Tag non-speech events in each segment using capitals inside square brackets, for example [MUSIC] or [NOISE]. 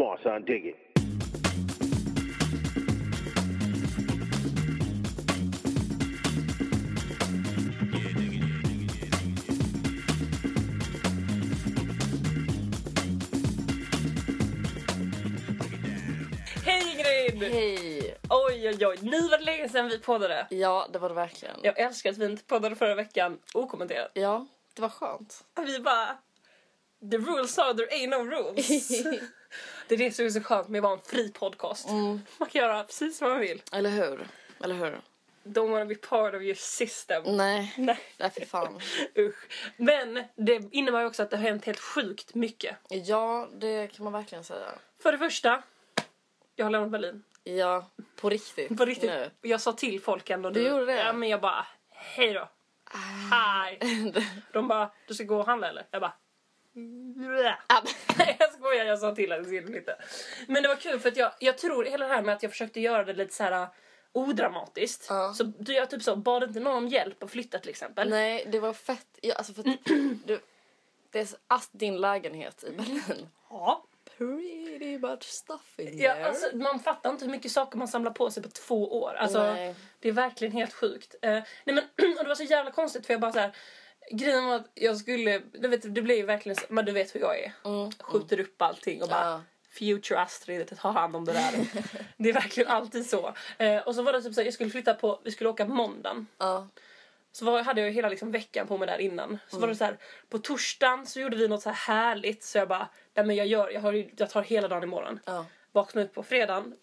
Come on, son, dig it. Hej Ingrid! Hej! Oj oj oj, nu var det länge sedan vi poddade. Ja, det var det verkligen. Jag älskar att vi inte poddade förra veckan okommenterat. Ja, det var skönt. Vi bara... The rules are there ain't no rules. [LAUGHS] det är det som är så skönt med att vara en fri podcast. Man kan göra precis vad man vill. Eller hur? Eller hur? Don't wanna be part of your system. Nej, Nej, nej fy fan. [LAUGHS] usch. Men det innebär ju också att det har hänt helt sjukt mycket. Ja, det kan man verkligen säga. För det första, jag har lämnat Berlin. Ja, på riktigt. På riktigt. Nu. Jag sa till folk ändå. Du gjorde det? Ja men jag bara, hej då. Hej. [LAUGHS] De bara, du ska gå och handla eller? Jag bara, Ah, [LAUGHS] jag skojar, jag sa till att skulle flytta. Men det var kul för att jag, jag tror hela det här med att jag försökte göra det lite så här uh, odramatiskt. Ja. Så du, jag typ så, bad inte någon om hjälp att flytta till exempel. Nej, det var fett. Ja, alltså för [CLEARS THROAT] du, det är ast din lägenhet i Berlin. Ja. Pretty much stuff in Ja, there. alltså, man fattar inte hur mycket saker man samlar på sig på två år. Alltså, Nej. det är verkligen helt sjukt. Eh, nej men, [CLEARS THROAT] och det var så jävla konstigt för jag bara så här. Grejen var att jag skulle, du vet, det blev verkligen så, men du vet hur jag är. Mm, Skjuter upp allting och bara Ja. Future Astrid, ta hand om det där. det är verkligen alltid så. Eh, och så var det typ så här, jag skulle flytta på, vi skulle åka på måndagen. Ja. Så var, hade jag hela liksom veckan på mig där innan. Så var det så här, på torsdagen så gjorde vi något så här härligt så jag bara, nej men jag gör, jag, har, jag tar hela dagen imorgon. ja. Vaknade upp på fredagen,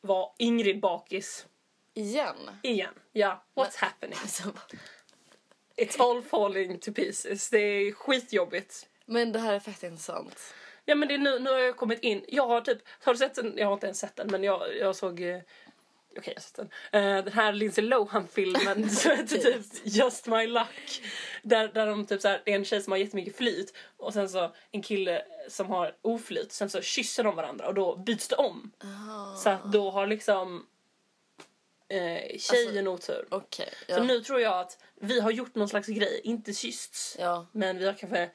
var Ingrid bakis Igen. igen. Ja, what's happening? [LAUGHS] Alltså, It's all falling to pieces. Det är skitjobbigt. men det här är fett intressant. Ja men det är nu, nu har jag kommit in. Jag har typ, har du sett den? Jag har inte ens sett den men jag, jag såg eh, Okej jag har sett den. Eh, den här Lindsay Lohan-filmen [LAUGHS] som heter typ Just My Luck. Där, där de typ så här, det är en tjej som har jättemycket flyt och sen så en kille som har oflyt. Sen så kysser de varandra och då byts det om. Ah. Så att då har liksom eh, tjejen otur. Okej. Så ja. nu tror jag att vi har gjort någon slags grej, inte kyssts. Ja. Men vi har kanske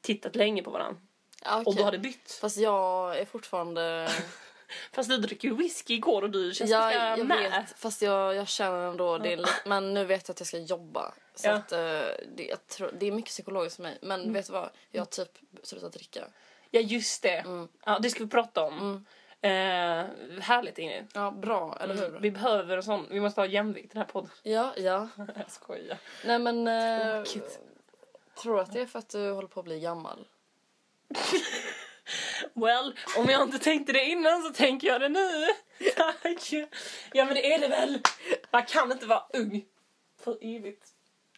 tittat länge på varandra. Ja, Och okej. då har det bytt. Fast jag är fortfarande... [LAUGHS] Fast du dricker ju whisky igår och du känns Ja, jag med. vet. Fast jag, jag känner ändå... Det är men nu vet jag att jag ska jobba. Så Ja. att, eh, det, tror, det är mycket psykologiskt för mig. Men Mm. vet du vad? Jag har typ slutat dricka. Ja just det. Mm. Ja, det ska vi prata om. Eh, härligt Ingrid. Ja, bra. Eller hur? Vi behöver en sån, vi måste ha jämvikt i den här podden. Ja, ja. [LAUGHS] Jag skojar. Nej men... Eh, tror du att det är för att du håller på att bli gammal? [LAUGHS] Well, om jag inte tänkte det innan så tänker jag det nu. [LAUGHS] Tack. Ja men det är det väl. Man kan inte vara ung för evigt.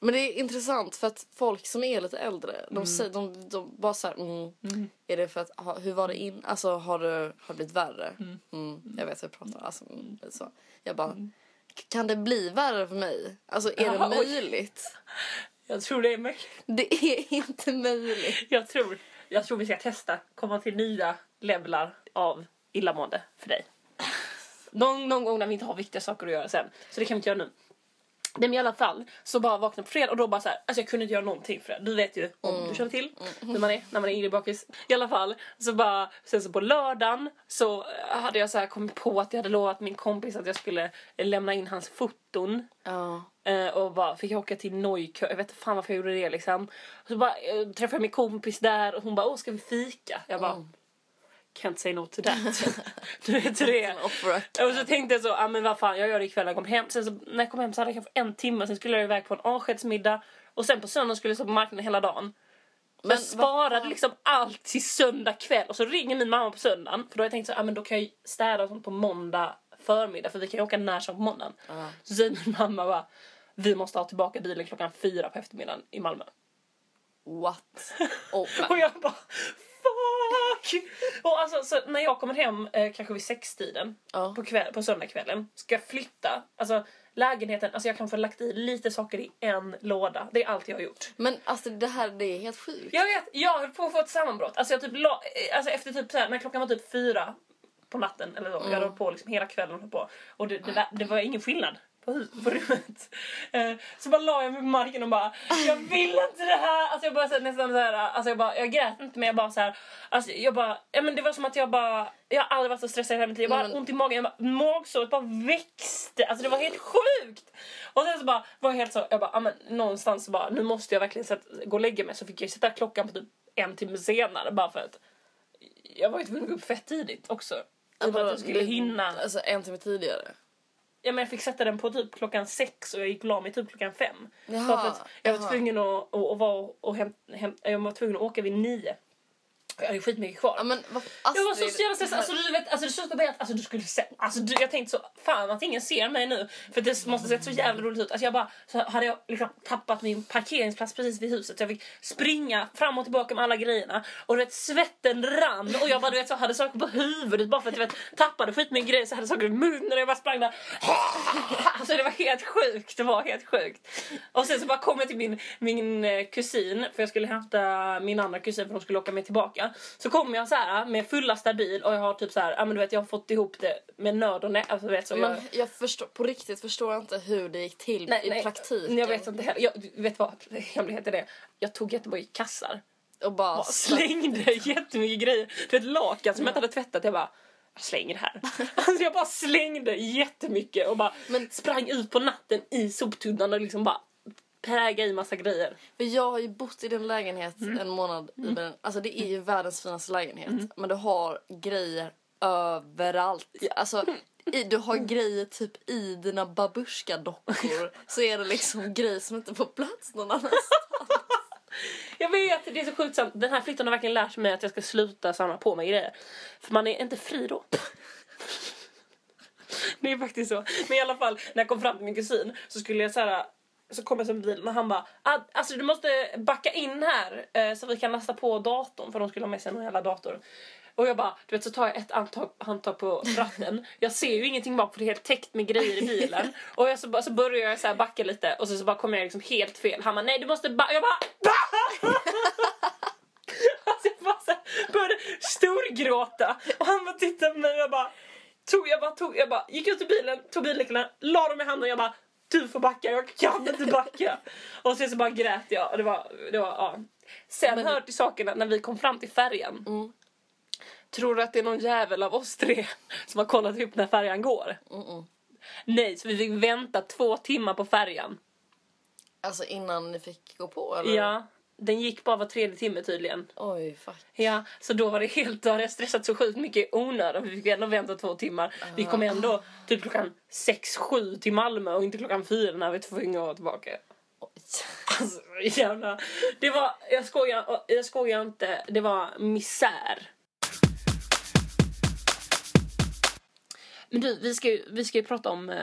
Men det är intressant för att folk som är lite äldre, de, säger, de, de bara såhär, mm, är det för att, ha, hur var det in, alltså har det, har det blivit värre? Mm. jag vet vad jag pratar alltså mm, så. Jag bara, kan det bli värre för mig? Alltså är Jaha, det oj. möjligt? [LAUGHS] Jag tror det är möjligt. Det är inte möjligt. [LAUGHS] Jag tror, jag tror vi ska testa komma till nya levlar av illamående för dig. [LAUGHS] Någon, någon gång när vi inte har viktiga saker att göra sen. Så det kan vi inte göra nu. Nej men i alla fall så bara vaknade på fredag och då bara så här, alltså jag kunde inte göra någonting för det. Du vet ju om du känner till hur man är när man är Ingrid bakis. I alla fall så bara, sen så på lördagen så hade jag så här kommit på att jag hade lovat min kompis att jag skulle lämna in hans foton. Ja. Eh, och bara fick jag åka till Neukö, jag vet inte fan varför jag gjorde det liksom. Så bara eh, träffade jag min kompis där och hon bara åh ska vi fika? Jag bara can't say no to that. du vet hur det är. Och så tänkte jag så, ja men vad fan jag gör det ikväll när jag kommer hem. Sen så när jag kom hem så hade jag kanske en timme, sen skulle jag iväg på en avskedsmiddag. Och sen på söndagen skulle jag stå på marknaden hela dagen. Men jag sparade liksom allt till söndag kväll och så ringer min mamma på söndagen. För då har jag tänkt så, ja men då kan jag städa och sånt på måndag förmiddag för vi kan ju åka när som på måndagen. Ja. Så säger min mamma bara, vi måste ha tillbaka bilen klockan fyra på eftermiddagen i Malmö. What? [LAUGHS] Oh, Och jag bara fuck! Och alltså så när jag kommer hem eh, kanske vid sextiden Ja. på, kväll, på söndagskvällen ska jag flytta. Alltså lägenheten, alltså jag kan få lagt i lite saker i en låda. Det är allt jag har gjort. men alltså det här det är helt sjukt. Jag vet, jag höll på att få ett sammanbrott. Alltså jag typ la, eh, alltså efter typ så här, när klockan var typ fyra på natten eller så. Jag höll på liksom hela kvällen på. Och det, det, var- det var ingen skillnad. På, hus- på rummet. Eh, så bara la jag mig på marken och bara, jag vill inte det här! Alltså jag bara så här, nästan så här, alltså jag bara, jag grät inte men jag bara så här, alltså jag bara, ja men det var som att jag bara, jag har aldrig varit så stressad i hela mitt liv. Jag bara men- ont i magen, jag bara, magsåret bara växte. Alltså det var helt sjukt! Och sen så bara var jag helt så, jag bara, ja men någonstans så bara, nu måste jag verkligen sätta, gå och lägga mig. Så fick jag sätta klockan på typ en timme senare bara för att jag var ju tvungen att gå upp fett tidigt också. Typ att jag skulle hinna. Alltså en timme tidigare. Ja, men jag fick sätta den på typ klockan sex och jag gick la mig typ klockan fem. Jaha, för att jag var jaha. tvungen att, att, att, vara och häm, häm, jag var tvungen att åka vid nio. Jag hade skitmycket kvar. Ja, men vad, jag var så jävla stressad. Alltså, du vet, alltså, det slutar med att alltså, du skulle se, alltså, du, jag tänkte så, fan att ingen ser mig nu. För det måste sett så jävla roligt ut. Alltså, jag bara, så hade jag liksom tappat min parkeringsplats precis vid huset. Jag fick springa fram och tillbaka med alla grejerna. Och du vet, svetten rann. Och jag bara, du vet, så hade saker på huvudet bara för att jag vet, tappade skitmycket grejer. Så hade saker i munnen och jag bara sprang där. [LAUGHS] Alltså det var helt sjukt. Det var helt sjukt. Och sen så bara kom jag till min, min eh, kusin. För jag skulle hämta min andra kusin för de skulle åka med tillbaka. Så kom jag så här med fullastad bil och jag har typ så här, ja men du vet jag har fått ihop det med nöd och nä. Alltså, vet, så jag, Men jag förstår, på riktigt förstår jag inte hur det gick till i praktiken. Jag vet inte heller. Jag, vet vad [LAUGHS] hemligheten är? Jag tog jättemycket kassar. Och bara Och slängde [LAUGHS] jättemycket grejer. Du vet lakan som jag inte hade tvättat. Jag bara, jag slänger det här. [LAUGHS] Alltså jag bara slängde jättemycket och bara Men- sprang ut på natten i soptunnan och liksom bara präga i massa grejer. För jag har ju bott i din lägenhet Mm. en månad. I den, alltså det är ju världens finaste lägenhet. Men du har grejer överallt. Alltså, i, du har grejer typ i dina babusjka-dockor. så är det liksom grejer som inte får plats någon annanstans. [LAUGHS] Jag vet, det är så sjukt sant. Den här flytten har verkligen lärt mig att jag ska sluta samla på mig grejer. För man är inte fri då. [LAUGHS] Det är faktiskt så. Men i alla fall, när jag kom fram till min kusin så skulle jag så här. Så kom jag som bilen och han bara ah, alltså du måste backa in här eh, så vi kan lasta på datorn för de skulle ha med sig någon jävla dator. Och jag bara, du vet så tar jag ett handtag, handtag på ratten. Jag ser ju ingenting bak för det är helt täckt med grejer i bilen. Och jag så, så börjar jag så här backa lite och så, så bara kommer jag liksom helt fel. Han bara, nej du måste backa. Jag bara, [LAUGHS] Alltså jag bara så här, började storgråta och han bara tittade på mig och jag bara tog, jag bara tog, jag bara gick ut ur bilen, tog bilnycklarna, la dem i handen och jag bara du får backa, jag kan [LAUGHS] inte backa. och sen så bara grät jag och det var, det var ja. Sen Men- hör till sakerna när vi kom fram till färjan. Mm. Tror du att det är någon jävel av oss tre [LAUGHS] som har kollat upp när färjan går? Mm-mm. Nej, så vi fick vänta två timmar på färjan. Alltså innan ni fick gå på eller? Ja, den gick bara var tredje timme tydligen. Oj, fuck. Ja, så då var det helt, då hade jag stressat så sjukt mycket i onödan. Vi fick ändå vänta två timmar. Vi kom ändå typ klockan sex sju till Malmö och inte klockan fyra när vi tvungna att vara tillbaka. Alltså jävla... Det var, jag skojar, jag skojar inte, det var misär. Men du, vi ska ju, vi ska ju prata om eh,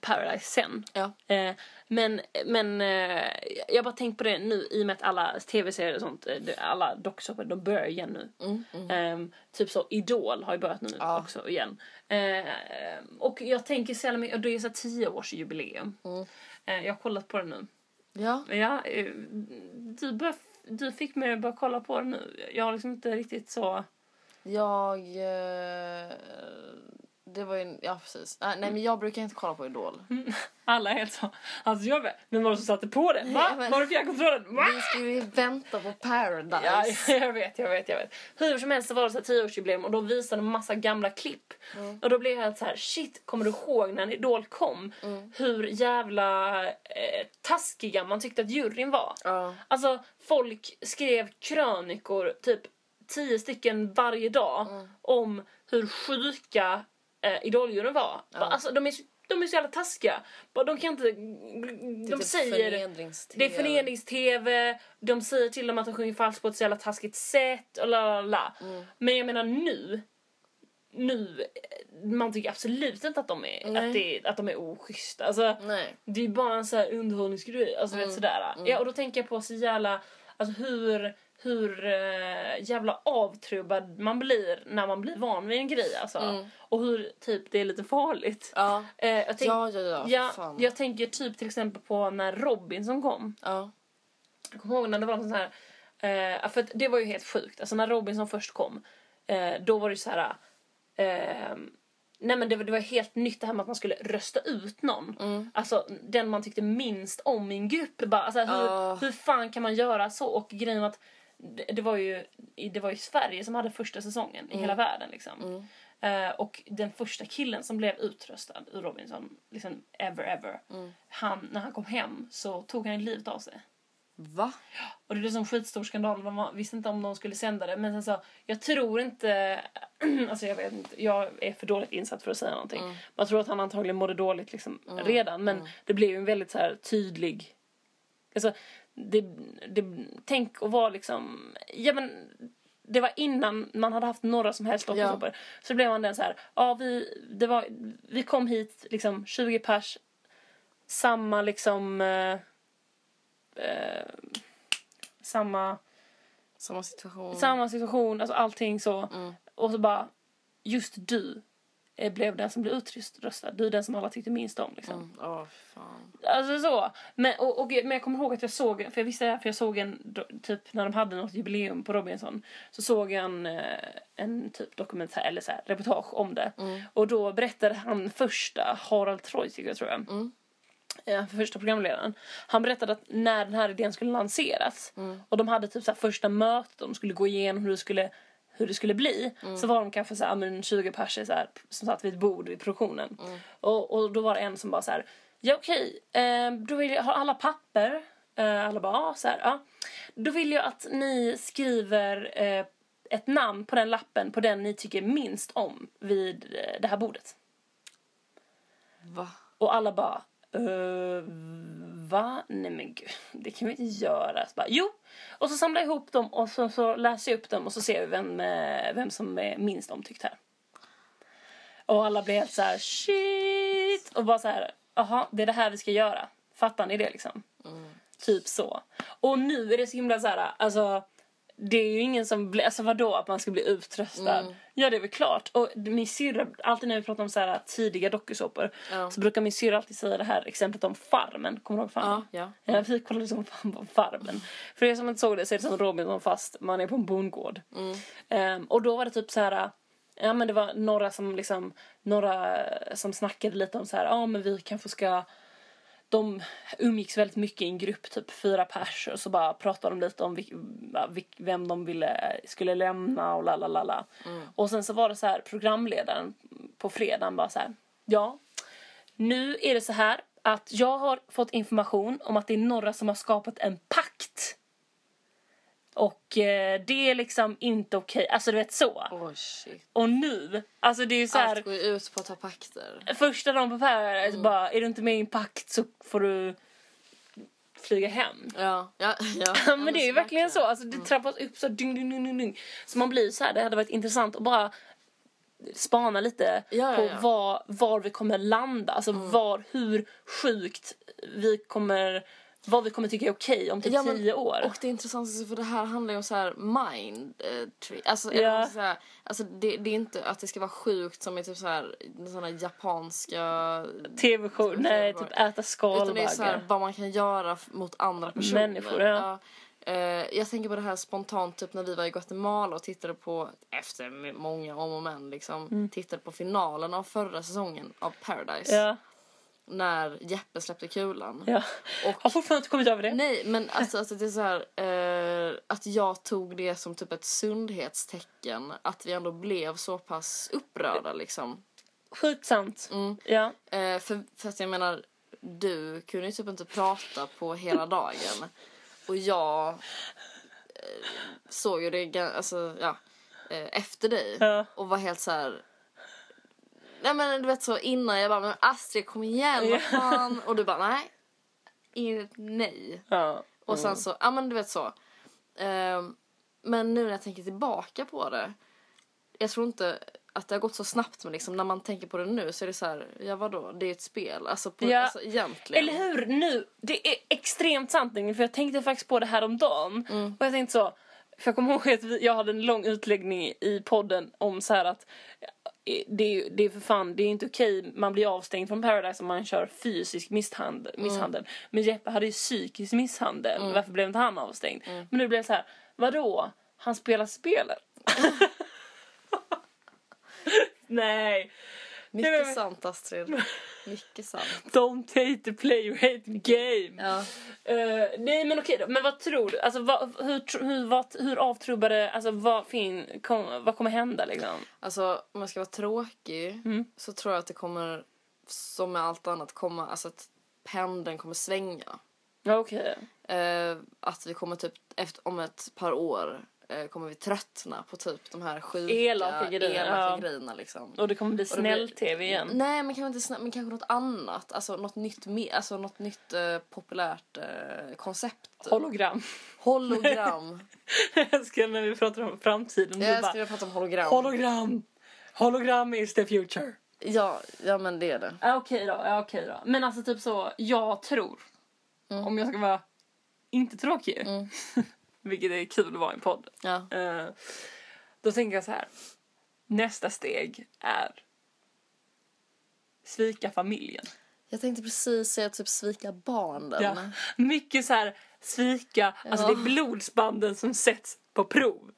Paradise sen. Ja. Eh, men men eh, jag bara tänkt på det nu i och med att alla tv-serier och sånt, eh, alla dokusåpor, de börjar igen nu. Mm, mm. Ehm, typ så Idol har ju börjat nu Ja. också igen. Ehm, och jag tänker så jävla mycket, det är så tioårsjubileum. Mm. Eh, jag har kollat på det nu. Ja. Ja, eh, du, bör, du fick mig att börja kolla på det nu. Jag har liksom inte riktigt så... Jag... Det var ju... Ja, precis. Nej, nej, men jag brukar inte kolla på Idol. [LAUGHS] Alla är helt så... Alltså jag vet, men var det som satte på det? Va? men- Var det fjärrkontrollen? Va? Vi ska ju vänta på Paradise. Ja, [LAUGHS] jag vet, jag vet, jag vet. Hur som helst så var det så tioårsjubileum och då visade de massa gamla klipp. Mm. Och då blev jag helt så här, shit, kommer du ihåg när Idol kom? Mm. Hur jävla eh, taskiga man tyckte att juryn var. Ja. Alltså, folk skrev krönikor, typ tio stycken varje dag, Mm. om hur sjuka eh, idoljuryn var. Ja. Alltså, de är, så- de är så jävla taskiga. De kan inte... Det De är typ säger... förnedrings-TV. Det är förenings-tv, de säger till dem att de sjunger falskt på ett så jävla taskigt sätt och la la la. Mm. Men jag menar nu, nu, man tycker absolut inte att de är, Nej. att det, att de är oschyssta. Alltså, Nej. det är ju bara en sån här underhållningsgrej. Alltså Mm, vet sådär. mm. Ja, och då tänker jag på så jävla, alltså hur, hur eh, jävla avtrubbad man blir när man blir van vid en grej alltså. Mm. Och hur typ det är lite farligt. Ja. Eh, jag, tänk, Ja, ja, ja. för ja, fan. jag tänker typ till exempel på när Robinson kom. Ja. Jag kommer ihåg när det var någon sån här... Eh, för det var ju helt sjukt. Alltså när Robinson först kom, eh, då var det så här... Eh, Nej men det var, det var helt nytt det här med att man skulle rösta ut någon. Alltså den man tyckte minst om i en grupp. Bara, alltså, hur, Ja. hur fan kan man göra så? Och grejen att det, var ju, det var ju Sverige som hade första säsongen i hela världen. Liksom. Eh, och den första killen som blev utröstad ur Robinson, liksom ever ever. Han, när han kom hem så tog han livet av sig. Va? Och det blev en skitstor skandal. Man visste inte om de skulle sända det. Men sen så, jag tror inte... [CLEARS THROAT] alltså jag vet inte. Jag är för dåligt insatt för att säga någonting. Men jag tror att han antagligen mådde dåligt liksom redan. Men det blev ju en väldigt så här tydlig... Alltså, det, det, tänk att vara liksom... Ja men... Det var innan man hade haft några som helst dokusåpor. Så blev man den så här, ja vi, det var, vi kom hit liksom 20 pers, samma liksom, eh, eh, samma, Samma situation. samma situation, alltså allting så. Mm. Och så bara, just du blev den som blev utröstad. Du är den som alla tyckte minst om liksom. Mm. Åh, fan. Alltså så. Men, och, och, men jag kommer ihåg att jag såg, för jag visste det här, för jag såg en, typ när de hade något jubileum på Robinson. Så såg jag en, eh, en typ dokumentär, eller så här, reportage om det. Och då berättade han första, Harald Treutiger tror jag. Mm. eh, första programledaren. Han berättade att när den här idén skulle lanseras Mm. och de hade typ så första mötet, de skulle gå igenom hur det skulle hur det skulle bli så var de kanske så här, men 20 personer så här, som satt vid ett bord vid produktionen. Och, och då var det en som bara så här, ja okej, eh, då vill jag ha alla papper. Eh, alla bara, ja, så här, ja. Då vill jag att ni skriver eh, ett namn på den lappen på den ni tycker minst om vid eh, det här bordet. Va? Och alla bara, "Eh, va? Nej men gud, det kan vi inte göra. Så bara, jo! Och så samlar jag ihop dem och så, så läser jag upp dem och så ser vi vem, eh, vem som är minst omtyckt här. Och alla blir helt så här, shit! Och bara så här, jaha, det är det här vi ska göra. Fattar ni det liksom? Typ så. Och nu är det så himla så här, alltså det är ju ingen som blir, alltså vadå att man ska bli utröstad? Ja det är väl klart. Och min syrra, alltid när vi pratar om så här tidiga dokusåpor Ja. så brukar min syrra alltid säga det här exemplet om Farmen. Kommer du ihåg Farmen? Ja, ja. Ja, vi kollade som fan på Farmen. För er som inte såg det så är det som Robinson fast man är på en bondgård. Ehm, och då var det typ så här. Ja men det var några som liksom, några som snackade lite om så här, ja men vi kanske ska de umgicks väldigt mycket i en grupp, typ fyra pers och så bara pratade de lite om vilk, vilk, vem de ville, skulle lämna och la la la la. Och sen så var det så här programledaren på fredagen bara så här, ja nu är det så här att jag har fått information om att det är några som har skapat en pakt. Och eh, det är liksom inte okej, alltså du vet så. Shit. Och nu, alltså det är så här, Allt går ju ut på att ta pakter. första dagen på Paradise Mm. bara, är du inte med i en pakt så får du flyga hem. Ja, ja, ja. Ja, [LAUGHS] men det är ju verkligen så. Alltså, det trappas upp så ding, ding, ding, ding, ding. Så man blir så här, det hade varit intressant att bara spana lite Ja, ja, på ja. Mm. Var, var vi kommer landa. Alltså var, hur sjukt vi kommer, vad vi kommer tycka är okej om typ Ja, men- tio år. Och det är intressant för det här handlar ju om så här mind eh, tree. Alltså, eller så här, alltså det, det är inte att det ska vara sjukt som i typ så här såna japanska TV-show, nej typ äta utan det är så här skalbaggar. vad man kan göra mot andra personer. Människor, ja. Eh, jag tänker på det här spontant typ när vi var i Guatemala och tittade på efter många om och men liksom tittade på finalen av förra säsongen av Paradise Ja, när Jeppe släppte kulan. ja. Och Har fortfarande inte kommit över det. Nej, men alltså, alltså det är så här, eh, att jag tog det som typ ett sundhetstecken. Att vi ändå blev så pass upprörda liksom. Sjukt sant. Mm. Ja. Eh, för, för att jag menar, du kunde ju typ inte prata på hela dagen. Och jag eh, såg ju det alltså, ja, eh, efter dig Ja. och var helt så här. Nej men du vet så innan jag bara, men Astrid kom igen, vad fan. Och du bara, nej. Inget nej. ja. Och sen så, ja men du vet så. Ehm, men nu när jag tänker tillbaka på det. Jag tror inte att det har gått så snabbt men liksom när man tänker på det nu så är det så här, ja vadå, det är ett spel. Alltså, på, Ja. alltså egentligen. Eller hur? Nu, det är extremt sant för jag tänkte faktiskt på det här om dagen Mm. Och jag tänkte så, för jag kommer ihåg att jag hade en lång utläggning i podden om så här att det det är för fan, det är inte okej, man blir avstängd från Paradise om man kör fysisk misshandel. Mm. misshandel. Men Jeppe hade ju psykisk misshandel, varför blev inte han avstängd? Men nu blev det så här, vadå? Han spelar spelet? [LAUGHS] Nej. Mycket sant Astrid. [LAUGHS] Mycket sant. Don't hate the player, hate the game. Ja. Eh, nej men okej då, men vad tror du? Alltså vad, hur, hur, vad, hur avtrubbade, alltså vad, fin, kom, vad kommer hända liksom? Alltså om jag ska vara tråkig Mm. så tror jag att det kommer, som med allt annat, komma, alltså att pendeln kommer svänga. Okej. Eh, att vi kommer typ, efter, om ett par år kommer vi tröttna på typ de här sjuka, Elaka grejerna, elaka ja. grejerna liksom. Och det kommer bli blir- snäll-tv igen. Nej men kanske inte snabbt, men kanske något annat. Alltså något nytt, alltså något nytt eh, populärt eh, koncept. Hologram. Hologram. [LAUGHS] Jag älskar när vi pratar om framtiden. jag du bara, skulle prata om hologram. hologram! Hologram is the future. ja, ja men det är det. Ja, okej då, ja, okej då. Men alltså typ så, jag tror, om jag ska vara inte tråkig, Mm. [LAUGHS] vilket är kul att vara i en podd, Ja. eh, då tänker jag så här. Nästa steg är svika familjen. Jag tänkte precis säga typ svika barnen. Ja. Mycket så här svika, alltså det är blodsbanden som sätts på prov.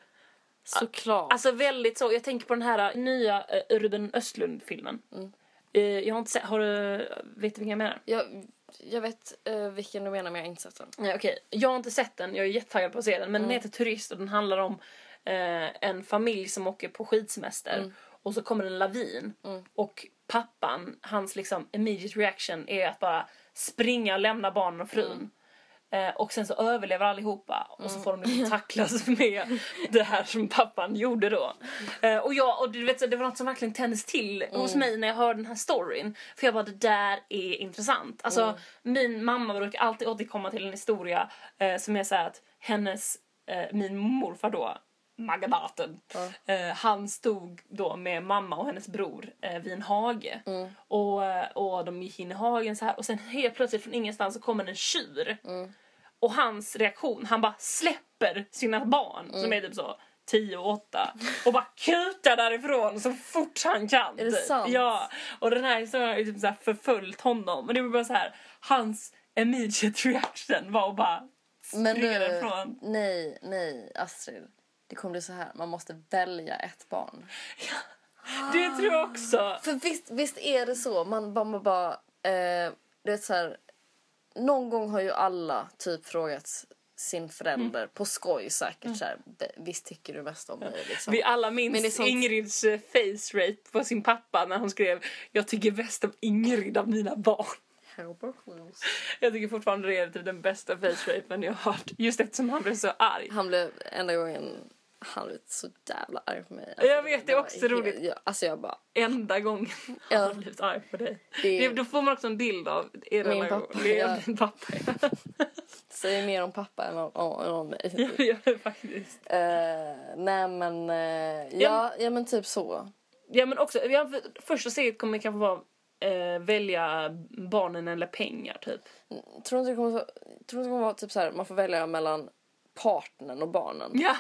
Såklart. Alltså väldigt så, jag tänker på den här nya eh, Ruben Östlund-filmen. Eh, jag har inte sett, har du, vet du vilken jag menar? jag, jag vet eh, vilken du menar men jag har inte sett den. Nej, okej. Jag har inte sett den, jag är jättetaggad på att se den. Men den heter Turist och den handlar om eh, en familj som åker på skidsemester. Och så kommer en lavin. Och pappan, hans liksom immediate reaction är att bara springa och lämna barnen och frun. Eh, och sen så överlever allihopa och så får de liksom [LAUGHS] tacklas med det här som pappan gjorde då. Eh, och jag, och du vet, det var något som verkligen tändes till hos mig när jag hörde den här storyn. För jag bara, det där är intressant. Alltså min mamma brukar alltid återkomma till en historia eh, som är så att hennes, eh, min morfar då, Magadaten, eh, han stod då med mamma och hennes bror eh, vid en hage. Och, eh, och de gick in i hagen så här och sen helt plötsligt från ingenstans så kommer en tjur. Och hans reaktion, han bara släpper sina barn som är typ så 10 och 8 och bara kutar därifrån så fort han kan. Är det typ. sant? Ja. Och den här historien har ju typ så här förföljt honom. Och det var bara så här, hans immediate reaction var att bara Men nu, nej, nej Astrid. Det kommer bli så här, man måste välja ett barn. [LAUGHS] Det tror jag också. För visst, visst är det så, man bara, man bara eh, du vet så här, någon gång har ju alla typ frågat sin förälder på skoj säkert så här, "Det- visst tycker du mest om mig liksom. Vi alla minns det är sånt- Ingrids eh, face rate på sin pappa när hon skrev Jag tycker bäst om Ingrid av mina barn. Jag tycker fortfarande det är typ den bästa face raten jag har hört. Just eftersom han blev så arg. Han blev enda gången han blev så jävla arg på mig. Jag vet, det är också helt- roligt. Jag, alltså jag bara, Enda gången Ja. han har blivit arg på dig. Det- Det... Då får man också en bild av er Min relation. pappa, Det är ja. din pappa. Ja. [LAUGHS] säger mer om pappa än om, om, om mig. Gör det faktiskt. Eh, nej men, eh, ja, ja men typ så. Ja men också, jag, första steget kommer kanske vara eh, välja barnen eller pengar typ. Tror du inte det kommer, så- tror du inte det kommer vara typ så här, man får välja mellan partnern och barnen? Ja.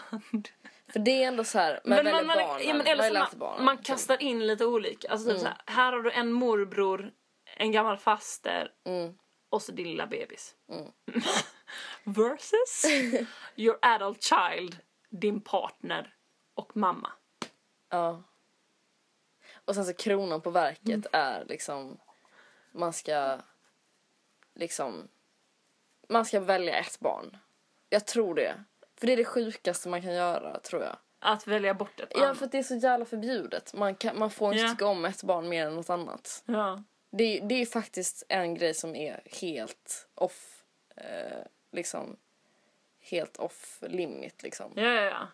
För det är ändå så här, man väljer man, man, barnen, ja, men eller man, barnen. man kastar in lite olika. Alltså typ så här, här har du en morbror, en gammal faster Mm. och så din lilla bebis. [LAUGHS] Versus [LAUGHS] your adult child, din partner och mamma. Ja. Och sen så kronan på verket Mm. är liksom, man ska liksom, man ska välja ett barn. Jag tror det. För det är det sjukaste man kan göra, tror jag. Att välja bort ett Ja, annat. för att det är så jävla förbjudet. Man, kan, man får inte Ja. tycka om ett barn mer än något annat. Ja. Det, det är faktiskt en grej som är helt off, eh, liksom, helt off limit liksom. ja, ja, ja.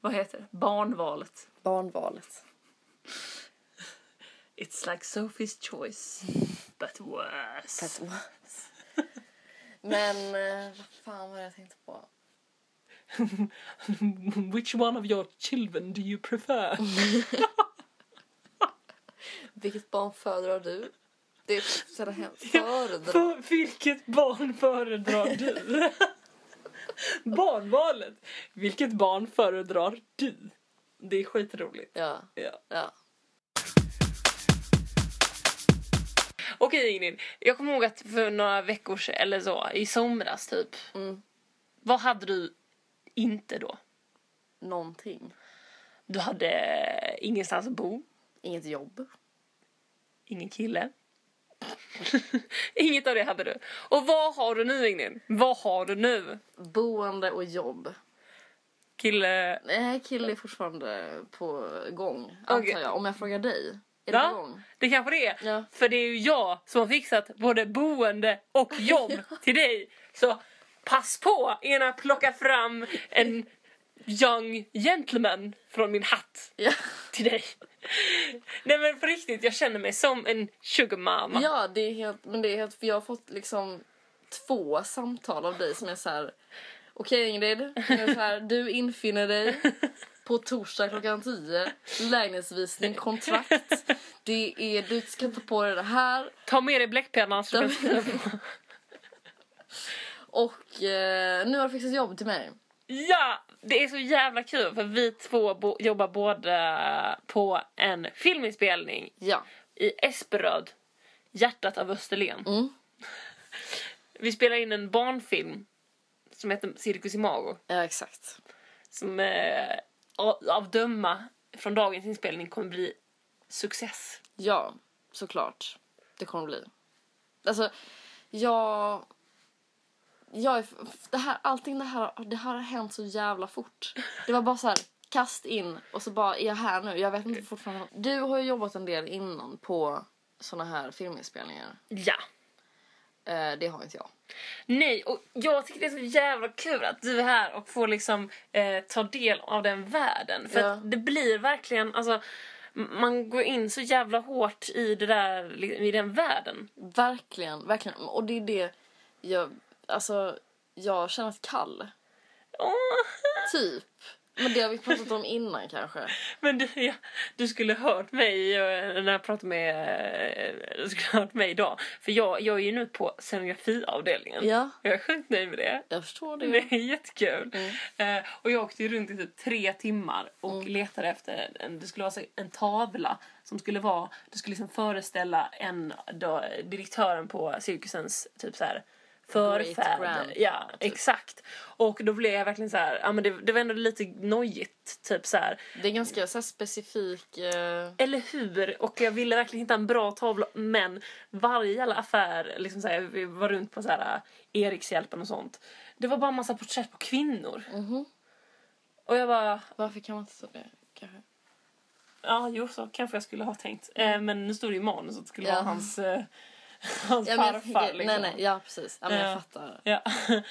Vad heter det? Barnvalet. Barnvalet. It's like Sophie's choice, but worse. Fast was. Men eh, vad fan var det jag tänkte på? [LAUGHS] Which one of your children do you prefer? [LAUGHS] Vilket barn föredrar du? Det är så hemskt. [LAUGHS] Föredrar. För vilket barn föredrar du? Barnvalet. Vilket barn föredrar du? Det är skitroligt. Ja, Ja. ja. Okej Ingrid, jag kommer ihåg att för några veckor sedan, eller så, i somras typ. Mm. Vad hade du inte då? Någonting. Du hade ingenstans att bo. Inget jobb. Ingen kille. [LAUGHS] Inget av det hade du. Och vad har du nu Ingrid? Vad har du nu? Boende och jobb. Kille... Nej, kille är fortfarande på gång, antar jag. Om jag frågar dig. Är det Ja. på gång? Det kanske det är. Ja. För det är ju jag som har fixat både boende och jobb [LAUGHS] till dig. Så pass på innan jag plockar fram en young gentleman från min hatt Ja. till dig. Nej men på riktigt, jag känner mig som en sugar mama. ja, det är helt... Men det är helt... För jag har fått liksom två samtal av dig som är så här. Okej Ingrid, nu är så här, du infinner dig [LAUGHS] på torsdag klockan 10. Lägenhetsvisning, kontrakt. Det är, du ska ta på dig det här. Ta med dig bläckpennan. Och eh, nu har du fixat jobb till mig. Ja! Det är så jävla kul för vi två bo- jobbar båda på en filminspelning Ja. i Esperöd, hjärtat av Österlen. Mm. [LAUGHS] Vi spelar in en barnfilm som heter Cirkus Imago. Ja, exakt. Som eh, av döma från dagens inspelning kommer bli success. Ja, såklart. Det kommer bli. Alltså, jag... Jag är, det här, allting det här, det här har hänt så jävla fort. Det var bara så här, kast in och så bara är jag här nu. Jag vet inte fortfarande. Du har ju jobbat en del innan på såna här filminspelningar. Ja. Eh, det har inte jag. Nej, och jag tycker det är så jävla kul att du är här och får liksom eh, ta del av den världen. För Ja. att det blir verkligen, alltså man går in så jävla hårt i det där, i den världen. Verkligen, verkligen. Och det är det jag, alltså, jag känner ett kall. Åh, Typ. Men det har vi pratat om innan kanske. men du, ja, du skulle hört mig eh, när jag pratade med, eh, du skulle hört mig idag. För jag, jag är ju nu på scenografiavdelningen. Ja, Jag är sjukt nöjd med det. jag förstår Det det. är jättekul. Mm. Eh, och jag åkte ju runt i typ tre timmar och letade efter en, det skulle vara en tavla som skulle vara, det skulle liksom föreställa en, då, direktören på cirkusens typ så här förfäder. Ja, typ. exakt. Och då blev jag verkligen så här, ja men det, det var ändå lite nojigt, typ så här. Det är ganska så specifik... Eh, Eller hur? Och jag ville verkligen hitta en bra tavla men varje jävla affär, liksom så här, vi var runt på så här Erikshjälpen och sånt. Det var bara en massa porträtt på kvinnor. mhm. Och jag bara, Varför kan man inte ta det? Kanske. ja jo så kanske jag skulle ha tänkt. Eh, men nu står det i manus att det skulle Ja. vara hans, eh, [LAUGHS] hans Ja, men jag farfar. liksom. Nej, nej, ja precis. Ja, men Ja. jag fattar. Ja. [LAUGHS]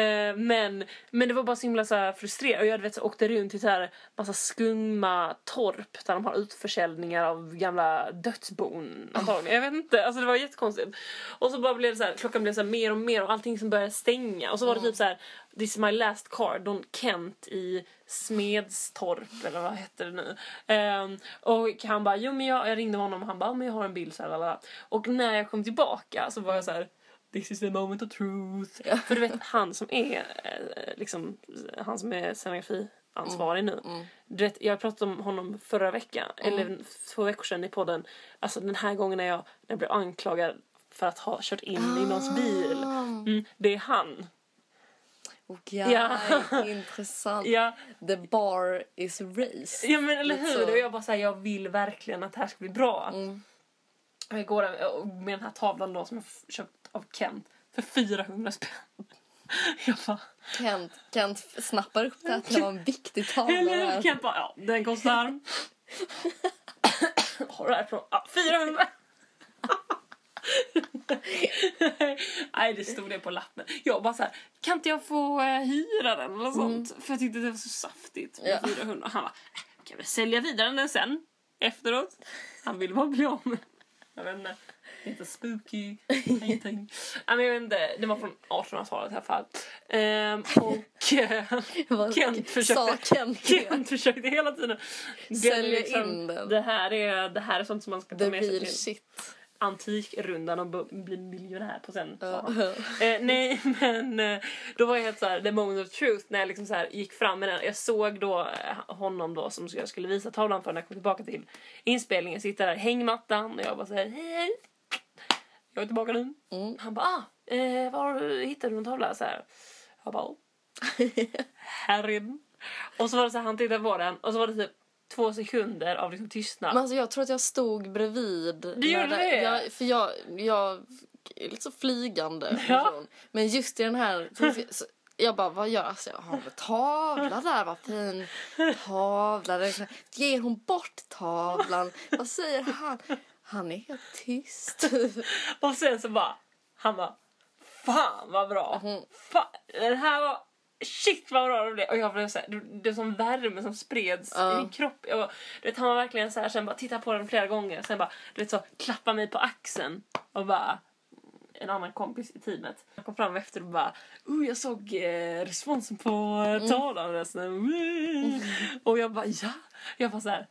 Eh, men, men det var bara så himla så här frustrerande. Och jag vet, så åkte runt till så här massa skumma torp där de har utförsäljningar av gamla dödsbon. Antagligen. Jag vet inte, alltså det var jättekonstigt. Och så bara blev det så här, klockan blev så mer och mer och allting som började stänga. Och så var det typ så här, this is my last card, Don Kent i Smedstorp eller vad hette det nu. Ehm, och han bara, jo men jag, jag ringde honom och han bara, "Ja, men jag har en bild så här, lalala." Och när jag kom tillbaka så var jag så här. This is the moment of truth. För du vet han som är eh, liksom han som är scenografiansvarig nu. Du vet, jag pratade om honom förra veckan, eller två veckor sedan i podden. Alltså den här gången när jag, när jag blev anklagad för att ha kört in i någons bil. Mm, det är han. Okay, Ja. intressant. Ja, The bar is raised. ja men eller hur? Och jag bara säger jag vill verkligen att det här ska bli bra. Mm. Och jag går med den här tavlan då som jag köpt av Kent för 400 spänn. [LAUGHS] Jag bara, Kent, Kent snappar upp det att det var en viktig tavla [LAUGHS] Eller hur? Kent bara, ja den kostar... [LAUGHS] Har du det här på? Ja, 400! [LAUGHS] Nej, det stod det på lappen. Jag bara så här, kan inte jag få eh, hyra den eller sånt? För jag tyckte det var så saftigt med Ja. 400. Han bara, äh, kan vi sälja vidare den sen? Efteråt. Han ville bara bli av med Jag vet inte. Inte spooky. [LAUGHS] Nej, men jag vet inte, det var från 1800-talet i alla fall. Ehm, och [LAUGHS] eh, Kent försökte, Kent? Kent försökte hela tiden Sälja liksom- in den. Det här, är, det här är sånt som man ska ta med sig till shit. Antikrundan och bli miljonär på sen. han. Eh, nej, [LAUGHS] men eh, då var jag helt så här, the moment of truth när jag liksom så här gick fram med den. Jag såg då eh, honom då som jag skulle visa tavlan för när jag kom tillbaka till inspelningen. Sitta där hängmattan och jag bara säger hej hej. Jag är tillbaka nu. Mm. Han bara ah, eh, var hittade du en tavla? Så här. Jag bara "Oh." [LAUGHS] den. Och så var det så här, han tittade på den och så var det typ två sekunder av liksom tystnad. Men alltså jag tror att jag stod bredvid. Du gjorde det? Jag, för jag, jag är lite så flygande. Ja. person. Men just i den här... så- Jag bara, vad gör jag? Alltså, har en tavla där, vad fin tavla. Ger hon bort tavlan? Vad säger han? Han är helt tyst. [LAUGHS] Och sen så bara, han bara, fan vad bra. Fan, den här var, shit vad bra det blev. Och jag blev såhär, det, det var som värme som spreds Ja. i min kropp. Jag, du vet, han var verkligen såhär, sen bara tittade på den flera gånger. Sen bara, du vet så, klappa mig på axeln. Och bara, en annan kompis i teamet. Jag kom fram efter och bara, oh, jag såg eh, responsen på Mm. eh, tavlan. resten. Och jag bara, ja. Jag var såhär,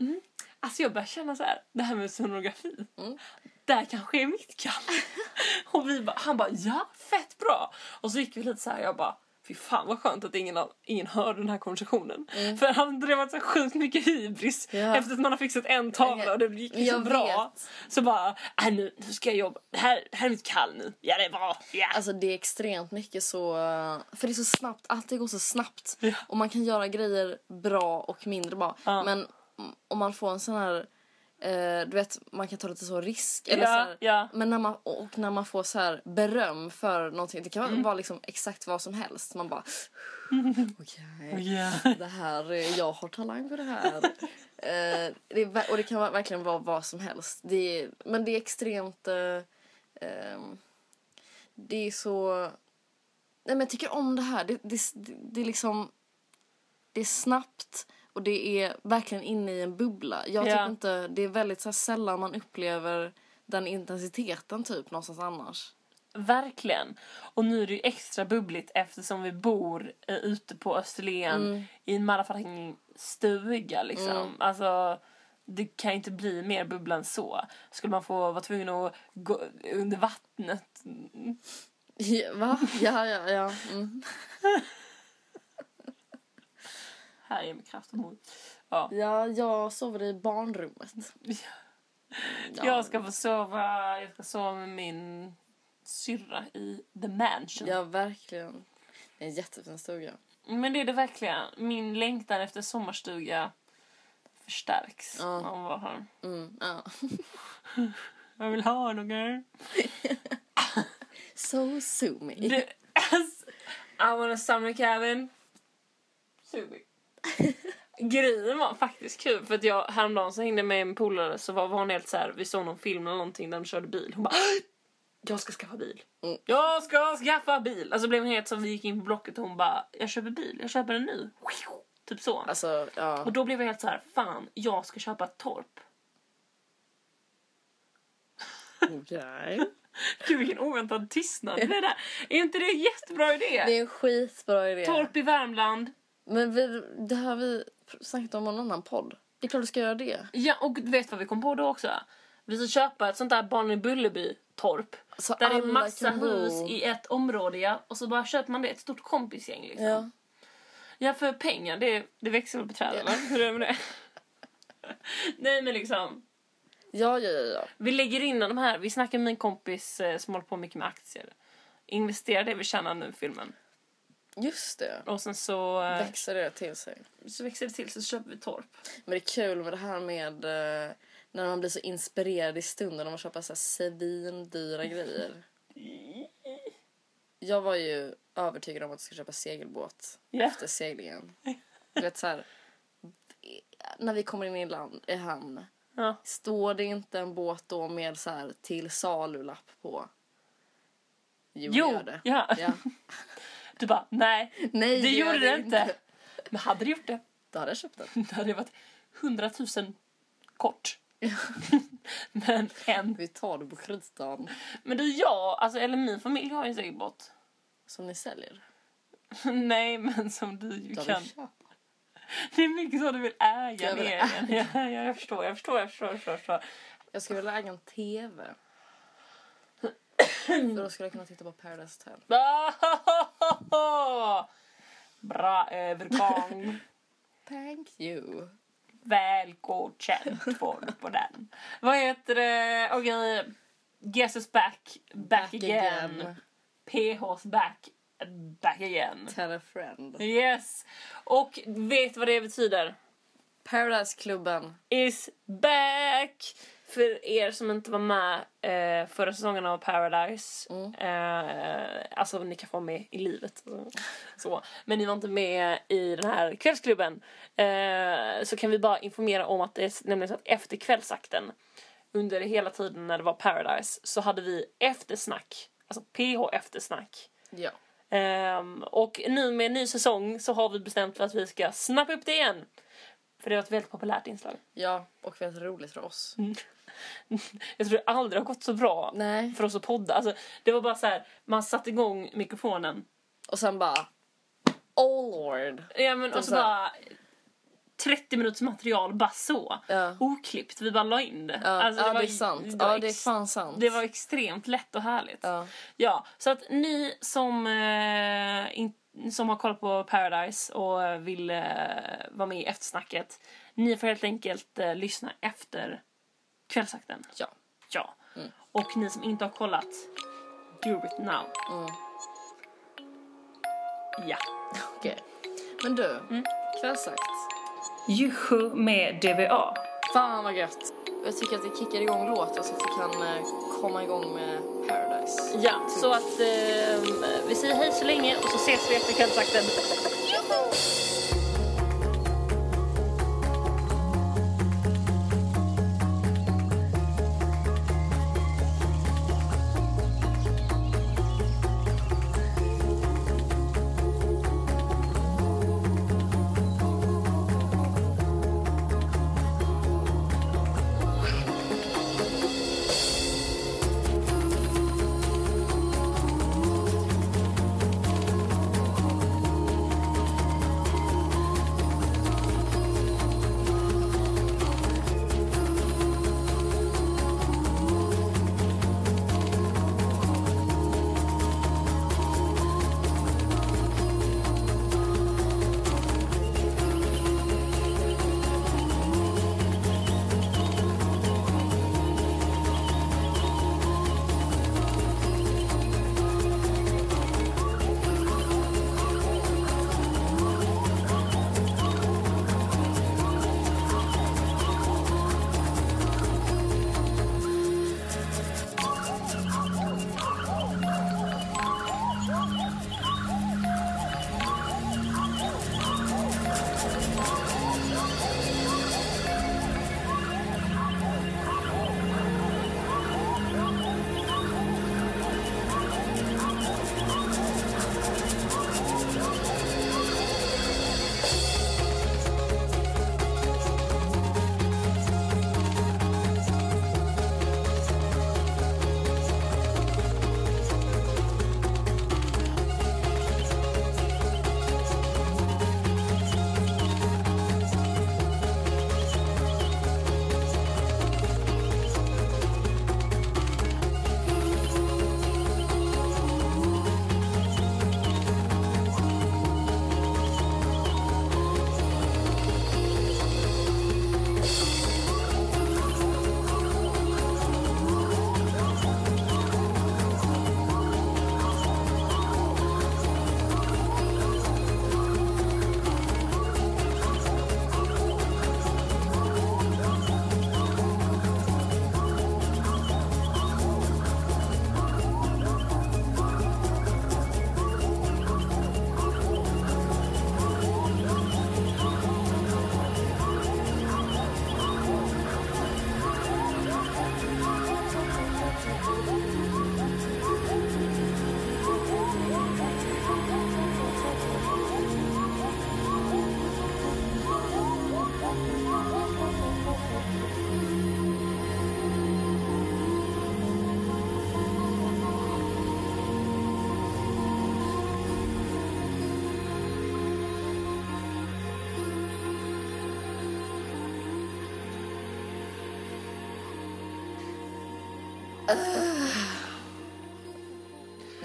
mm. Alltså jag börjar känna så här, det här med sonografi. Mm. Där kanske är mitt kall. [LAUGHS] och vi bara, han bara ja, fett bra. Och så gick vi lite så här, jag bara Fy fan vad skönt att ingen, ingen hör den här konversationen. För han drev så sjukt mycket hybris Mm. Ja. efter att man har fixat en tavla och det gick så Jag bra. vet. Så bara, äh, nu, nu ska jag jobba. Det här, det här är mitt kall nu. Ja det är bra. Ja. Alltså det är extremt mycket så... För det är så snabbt, allt går så snabbt. Ja. Och man kan göra grejer bra och mindre bra. Ja. Men om man får en sån här... Eh, du vet, man kan ta lite så risk. Eller så ja, här, ja. Men när man, och när man får så här beröm för någonting. Det kan Mm. vara liksom exakt vad som helst. Man bara... [LAUGHS] Okej, det här, är- jag har talang för det här. Eh, det är, och det kan verkligen vara vad som helst. Det är, men det är extremt... eh, ehm, det är så... Nej, men jag tycker om det här. Det, det, det, det är liksom... Det är snabbt och det är verkligen inne i en bubbla. Jag Ja. tycker inte... Det är väldigt så här, sällan man upplever den intensiteten typ någonstans annars. Verkligen. Och nu är det ju extra bubbligt eftersom vi bor eh, ute på Österlen Mm. i en motherfucking stuga liksom. Alltså, det kan inte bli mer bubbla än så. Skulle man få vara tvungen att gå under vattnet. Mm. Ja, va? Ja, ja, ja. Mm. [LAUGHS] Här är med kraft och mod. Ja. Ja, jag sover i barnrummet. Ja. [LAUGHS] Jag ska få sova, jag ska sova med min syrra i the mansion. Ja, verkligen. Det är en jättefin stuga. Men det är det verkligen. Min längtan efter sommarstuga förstärks Ja. av att vara här. Mm, ja. [LAUGHS] Jag vill ha något. [LAUGHS] So. Du, alltså, I want a summer cabin. Subi. Grejen var faktiskt kul för att jag häromdagen så hängde med en polare så var, var hon helt så här, vi såg någon film eller någonting där de körde bil. Hon bara jag ska skaffa bil. Mm. Jag ska skaffa bil. Alltså blev hon helt som vi gick in på Blocket och hon bara jag köper bil, jag köper den nu. Typ så. Alltså, ja. Och då blev jag helt så här, fan jag ska köpa ett torp. Okej. [LAUGHS] Gud vilken oväntad tystnad det där. Är inte det en jättebra idé? Det är en skitbra idé. Torp i Värmland. Men vi, det har vi snackat om i någon annan podd. Det är klart du ska göra det. Ja, och du vet vad vi kom på då också? Vi ska köpa ett sånt där Barn i Bullerby-torp. Så Där det är massa bo. hus i ett område, ja. Och så bara köper man det, ett stort kompisgäng liksom. Ja, Ja. för pengar, det, det växer väl på träd Ja. eller? Hur är det med det? [LAUGHS] Nej men liksom, Ja, ja, ja, ja. vi lägger in de här, vi snackar med min kompis eh, som håller på mycket med aktier. Investera det vi tjänar nu filmen. Just det. Och sen så, eh, Växer det till sig. så växer det till så köper vi torp. Men det är kul med det här med eh, när man blir så inspirerad i stunden om man köper så här svindyra grejer. [LAUGHS] Jag var ju övertygad om att jag skulle köpa segelbåt Ja. efter seglingen. Du vet så här, när vi kommer in i land, i hamn. Ja. Står det inte en båt då med så här till salulapp på? Jo, Jo, det gör det. ja. Ja. [LAUGHS] Du bara, nej, Nej, det gjorde det inte. Men hade det gjort det, Då hade jag köpt den. [LAUGHS] det hade varit hundratusen kort. [LAUGHS] Men en. Vi tar det på kritan. Men du, jag, alltså, eller min familj har ju en segelbåt. Som ni säljer. [LAUGHS] Nej, men som du ju Då kan. Det är mycket så du vill äga Jag vill egen. Ja, ja, jag förstår, jag förstår, jag förstår, jag förstår. Jag förstår. Jag skulle vilja äga en TV. [CLEARS THROAT] För då skulle jag kunna titta på Paradise Hotel. [LAUGHS] Bra övergång. Thank you. Väl godkänt får du på den. Vad heter det? Okej. Guess is back. Back, again. PH's back. Back again. Tell a friend. Yes. Och vet vad det betyder? Paradise-klubben. is back! För er som inte var med eh, förra säsongen av Paradise, eh, alltså ni kan få vara med i livet. Så. Men ni var inte med i den här kvällsklubben. Eh, så kan vi bara informera om att det är nämligen så att efter kvällsakten, under hela tiden när det var Paradise, så hade vi eftersnack, alltså PH eftersnack. Ja. Ehm, och nu med en ny säsong så har vi bestämt för att vi ska snappa upp det igen. För det var ett väldigt populärt inslag. Ja, och väldigt roligt för oss. [LAUGHS] Jag tror det aldrig har gått så bra Nej. för oss att podda. Alltså, det var bara så här, man satte igång mikrofonen. Och sen bara... Oh lord. Ja, men, och så så bara 30 minuters material bara så. Ja. Oklippt, vi bara la in det. Ja, Alltså, ja var- det är sant. det Ja, det är fan sant. Det var extremt lätt och härligt. Ja. Ja, så att ni som, eh, in, som har kollat på Paradise och vill eh, vara med i eftersnacket, ni får helt enkelt eh, lyssna efter kvällsakten. Ja. Ja. Och ni som inte har kollat, do it now. Mm. Ja. Okej. Men du, kvällsakt. Juhu med DVA. Fan vad gött. Jag tycker att vi kickar igång låten så att vi kan eh, komma igång med Paradise. Ja, så att eh, vi säger hej så länge och så ses vi efter kvällsakten.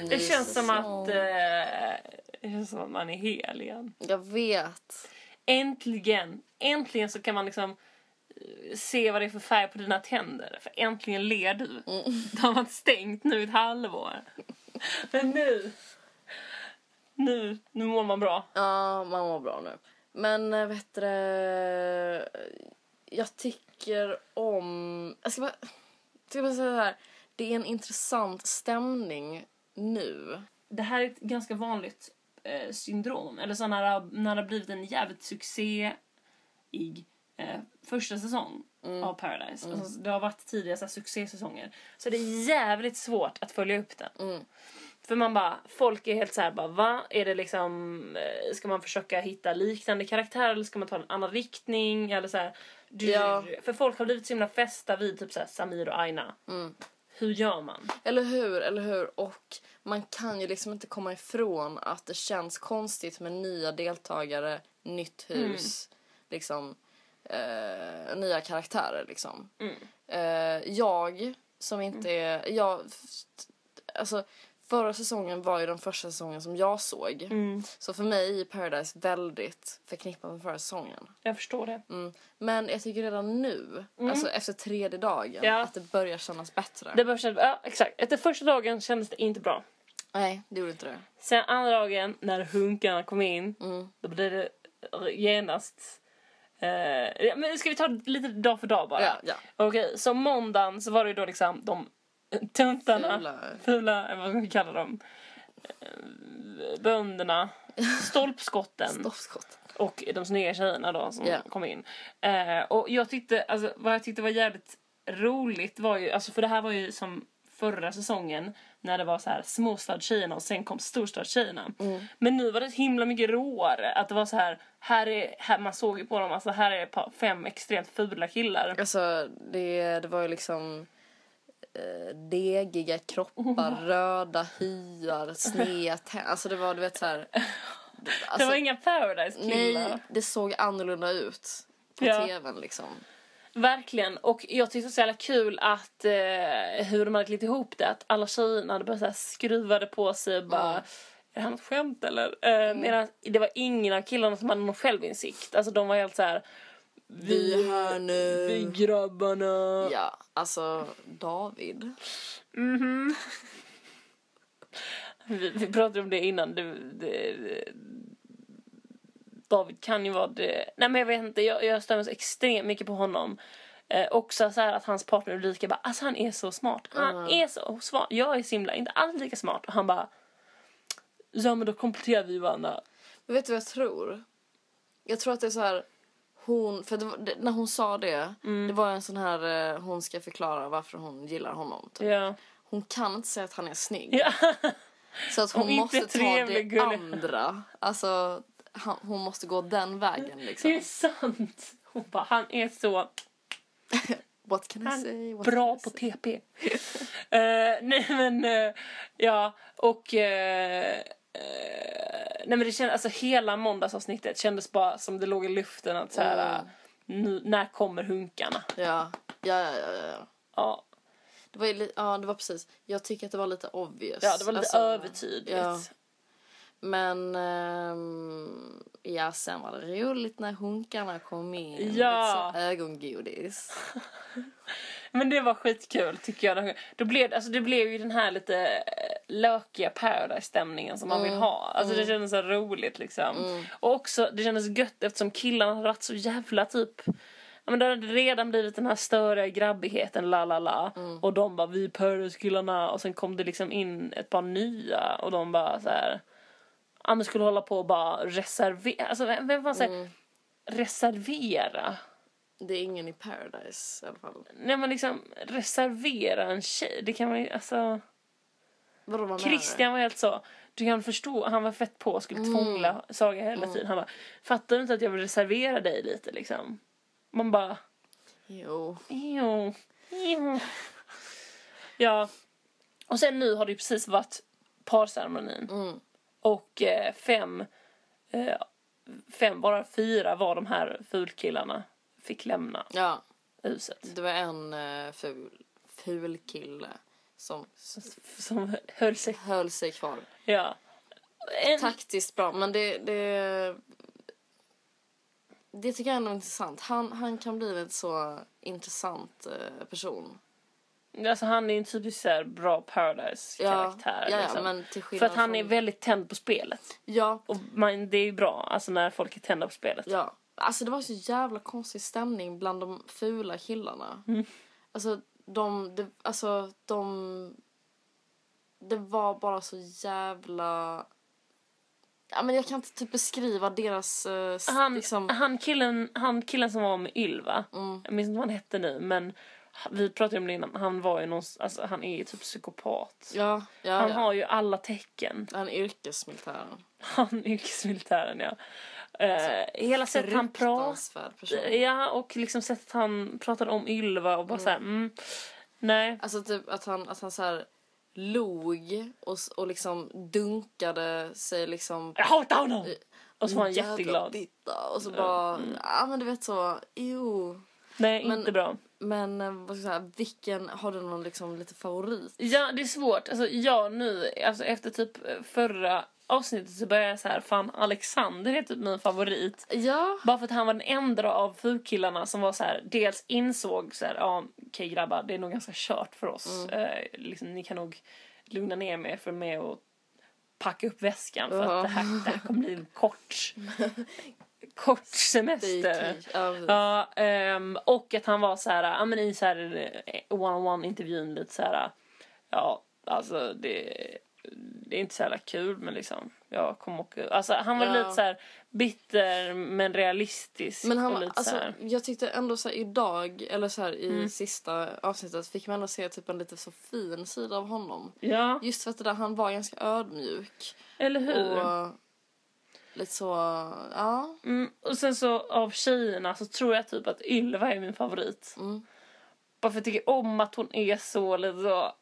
Det känns som att, eh, det känns som att man är hel igen. Jag vet. Äntligen, äntligen så kan man liksom eh, se vad det är för färg på dina tänder. För äntligen ler du. Det har varit stängt nu ett halvår. Men nu, nu, nu mår man bra. Ja, man mår bra nu. Men eh, vet du, det, jag tycker om... Jag ska bara, jag ska bara säga så här. Det är en intressant stämning nu. Det här är ett ganska vanligt eh, syndrom. Eller så när, det- när det har blivit en jävligt succéig eh, första säsong av Paradise. Alltså, det har varit så här, succésäsonger. Så det är jävligt svårt att följa upp den. Mm. För man bara, folk är helt så här bara, va? Är det liksom, eh, ska man försöka hitta liknande karaktärer eller ska man ta en annan riktning? Eller så här, du, Ja. För folk har blivit så himla fästa vid typ så här, Samir och Aina. Mm. Hur gör man? Eller hur, eller hur? Och man kan ju liksom inte komma ifrån att det känns konstigt med nya deltagare, nytt hus, liksom eh, nya karaktärer liksom. Eh, jag som inte är, jag, alltså förra säsongen var ju den första säsongen som jag såg. Så för mig är Paradise väldigt förknippat med förra säsongen. Jag förstår det. Mm. Men jag tycker redan nu, alltså efter tredje dagen, Ja. att det börjar kännas bättre. Det började kännas, ja exakt. Efter första dagen kändes det inte bra. Nej, det gjorde inte det. Sen andra dagen när hunkarna kom in, Mm. då blev det genast... Ja, men ska vi ta lite dag för dag bara? Ja, ja. Okej, så måndagen så var det ju då liksom de tuntarna, Fula. fula vad ska vi kalla dem, eh, bönderna, [LAUGHS] stolpskotten Stoppskott. och de snygga tjejerna då som Ja. kom in. Eh, och jag tyckte, alltså vad jag tyckte var jävligt roligt var ju, alltså för det här var ju som förra säsongen när det var så här småstadstjejerna och sen kom storstadstjejerna. Men nu var det så himla mycket råare. Att det var så här, här är, här, man såg ju på dem, alltså här är fem extremt fula killar. Alltså, det, det var ju liksom eh, degiga kroppar, [LAUGHS] röda hyar, sneda. Alltså det var, du vet så här. det Alltså, var inga paradise killar. nej, det såg annorlunda ut på Ja. tvn liksom. Verkligen. Och jag tyckte det var så jävla kul att eh, hur de hade klippt ihop det. Att alla tjejerna hade bara så här skruvade på sig och bara Mm. Är det här något skämt eller? Eh, Medan det var ingen av killarna som hade någon självinsikt. Alltså de var helt så här. Vi är här nu. Vi grabbarna. Ja, alltså David. Mhm. vi, vi pratade om det innan. Det, det, det, David kan ju vara det. Nej men jag vet inte, jag, jag mig så extremt mycket på honom. Eh, också så att hans partner Ulrika bara, alltså han är så smart. Han är så smart. Jag är så himla, inte alls lika smart. Och han bara, ja men då kompletterar vi varandra. Men vet du vad jag tror? Jag tror att det är så här hon, för det, var- det, när hon sa det, Mm. det var en sån här eh, hon ska förklara varför hon gillar honom. Typ. Ja. Hon kan inte säga att han är snygg. ja. Så att hon Och måste ta det gullig. andra. Alltså, han, hon måste gå den vägen Det liksom. är sant. Hon bara, han är så [LAUGHS] What can I Han say? What bra I på say? TP. [LAUGHS] Eh, nej men, eh, ja och... eh, nej men det kändes, alltså hela måndagsavsnittet kändes bara som det låg i luften att så här, Mm. när kommer hunkarna? Ja, ja, ja, ja. ja. Ja, Det var, ju ja, det var precis. Jag tycker att det var lite obvious. ja det var lite Alltså, övertydligt. ja. Men ehm, ja, sen var det roligt när hunkarna kom in. Ja. Lite så ögongodis. [LAUGHS] Men det var skitkul tycker jag. Då blev, alltså, det blev ju den här lite eh, lökiga paradise-stämningen som man Mm. vill ha. Alltså det kändes så roligt liksom. Och också det kändes gött eftersom killarna hade varit så jävla typ Ja, men det hade redan blivit den här större grabbigheten, la la la. Mm. Och de bara, vi Paradise-killarna. Och sen kom det liksom in ett par nya och de bara så här. Ja men skulle hålla på och bara reservera, alltså vem, vem fan säger Mm. reservera? Det är ingen i Paradise i alla fall. Nej men liksom reservera en tjej, det kan man ju, alltså. Vadå, vad menar Christian var helt så, du kan förstå, han var fett på och skulle Mm. tvångla Saga hela tiden. Han bara, fattar du inte att jag vill reservera dig lite liksom? Man bara? Jo. jo, jo. Ja, och sen nu har det ju precis varit parceremonin. Mm. Och eh, fem, eh, fem, bara fyra var de här fulkillarna fick lämna Ja, huset. det var en uh, ful, ful kille som Som höll sig, höll sig kvar. ja. En, Taktiskt bra, men det... Det, det tycker jag ändå är intressant. Han, han kan bli en så intressant eh, person. Alltså han är en typisk så här bra Paradise-karaktär. ja, ja, liksom. men till För att han från... är väldigt tänd på spelet. Ja, Och man, det är ju bra, alltså när folk är tända på spelet. ja. Alltså det var så jävla konstig stämning bland de fula killarna. Mm. Alltså de, de, alltså de... Det var bara så jävla... Ja men jag kan inte typ beskriva deras... s- Han, liksom... han, killen, han killen som var med Ylva, Mm. jag minns inte vad han hette nu, men vi pratade om det innan, han var ju någon, alltså han är ju typ psykopat. Ja, ja, Han ja. har ju alla tecken. Han är yrkesmilitären. Han yrkesmilitären ja. Eh, hela sättet han person. Ja, och liksom sättet han pratade om Ylva och bara såhär, mm, nej. Alltså typ att han, att han så här log och, och liksom dunkade sig liksom... Jag hatar honom! Och så var han jätteglad. Bitta. Och så bara, ja men du vet så, jo. Nej, Men- inte bra. Men eh, vad ska jag säga, vilken, har du någon liksom lite favorit? Ja, det är svårt. Alltså, jag nu, alltså efter typ förra avsnittet så började jag så här, fan Alexander är typ min favorit. Ja. Bara för att han var den enda av fulkillarna som var så här, dels insåg så här, ja okej grabbar, det är nog ganska kört för oss. Eh, liksom, ni kan nog lugna ner mig för med och packa upp väskan för Ja. att det här, det här kommer bli en kort, [LAUGHS] kort semester. ja, ehm, och att han var så här, ja men i så här eh, one-on-one intervjun lite så här, ja alltså det, det är inte så jävla kul men liksom, jag kommer åka, alltså han var Ja. lite så här bitter men realistisk Men och han, lite alltså, så här. jag tyckte ändå så här, idag, eller så här i Mm. sista avsnittet fick man ändå se typ en lite så fin sida av honom. Ja, Just för att det där, han var ganska ödmjuk. eller hur? Och lite så, ja. Mm, och sen så av tjejerna så tror jag typ att Ylva är min favorit. Mm. Bara för att jag tycker om att hon är så lite så...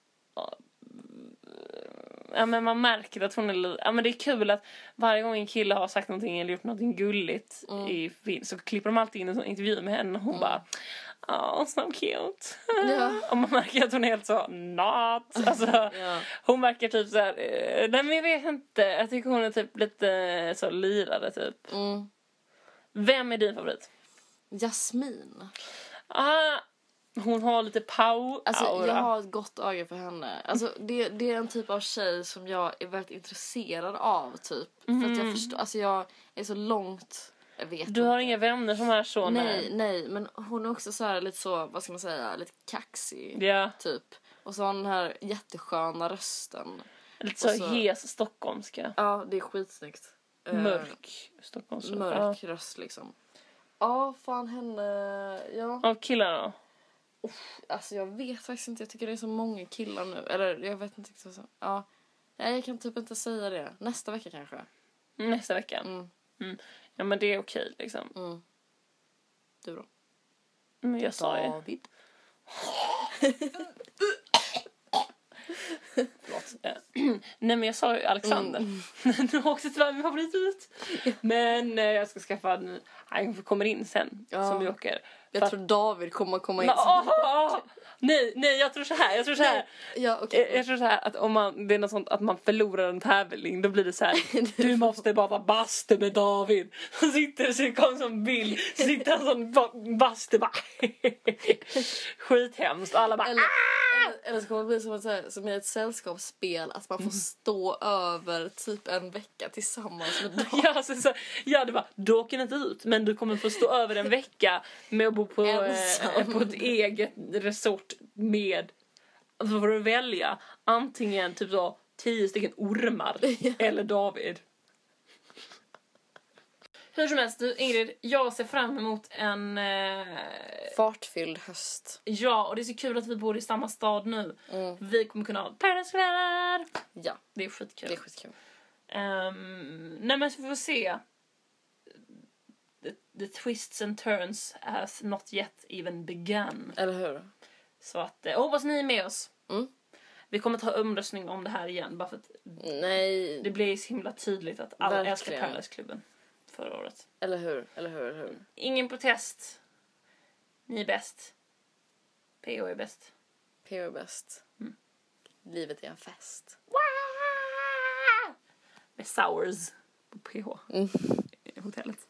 Ja men man märker att hon är lite... Ja men det är kul att varje gång en kille har sagt någonting eller gjort någonting gulligt Mm. i film så klipper de alltid in en sån intervju med henne och hon bara Oh, so cute. Ja. Och man märker att hon är helt så not. [LAUGHS] Alltså, Ja. hon verkar typ så här, eh, nej men jag vet inte. Jag tycker hon är typ lite så lirare typ. Mm. Vem är din favorit? Jasmin. Ah, hon har lite pow Alltså aura. jag har ett gott öga för henne. Alltså det, det är en typ av tjej som jag är väldigt intresserad av typ. För att jag förstår, alltså jag är så långt, jag vet Mm. Du har inte. inga vänner som är så Nej, nej, men hon är också så här lite så, vad ska man säga, lite kaxig Ja, typ. Och så har hon den här jättesköna rösten. lite så, så- hes stockholmska. Ja, det är skitsnyggt. Eh, Mörk stockholmska. Mörk röst liksom. Ja, fan henne, ja. Ja. Av killarna då? Alltså jag vet faktiskt inte, jag tycker det är så många killar nu. Eller jag vet inte som, ja. Nej, jag kan typ inte säga det. Nästa vecka kanske. Nästa vecka. Mm, Ja men det är okej liksom. mm. Du då? Men jag sa ju. [LAUGHS] [LAUGHS] Förlåt. Eh, [CLEARS THROAT] Nej men jag sa ju Alexander. Mm. nu åkte tyvärr min favorit ut. Men eh, jag ska skaffa en, han kommer in sen Ja. som joker. Jag För- tror David kommer komma in. Men, åh, åh, nej, nej jag tror så här. Jag tror så här. Ja, okej. Jag, jag tror så här att om man, det är något sånt att man förlorar en tävling då blir det så här. [LAUGHS] Du måste bara bastu med David. [LAUGHS] Så sitter så en sån bild. Så sitter han ba- bastu bara. [LAUGHS] Skithemskt alla bara. Eller, eller, så kommer det bli som, att, här, som i ett sällskapsspel att man får stå över typ en vecka tillsammans med [LAUGHS] David. Ja, alltså, så, ja, det var, du åker inte ut men du kommer få stå över en vecka med att bo på, eh, på ett eget resort med, alltså får du välja antingen typ så tio stycken ormar [LAUGHS] eller David. Hur som helst du Ingrid, jag ser fram emot en, eh, Fartfylld höst. ja och det är så kul att vi bor i samma stad nu. Vi kommer kunna ha Paradise-kvällar. Ja, Det är skitkul. det är skitkul. Um, nej men så får vi se. The, the twists and turns has not yet even begun. Eller hur? Så att, eh, hoppas ni är med oss. Mm. Vi kommer ta omröstning om det här igen bara för att Nej, det blir så himla tydligt att alla Verkligen. älskar Paradise-klubben förra året. eller hur? Eller hur? Eller hur? Ingen protest. Ni är bäst. PO är bäst. PO är bäst. Mm. Livet är en fest. Med sours på PH. Mm. Hotellet.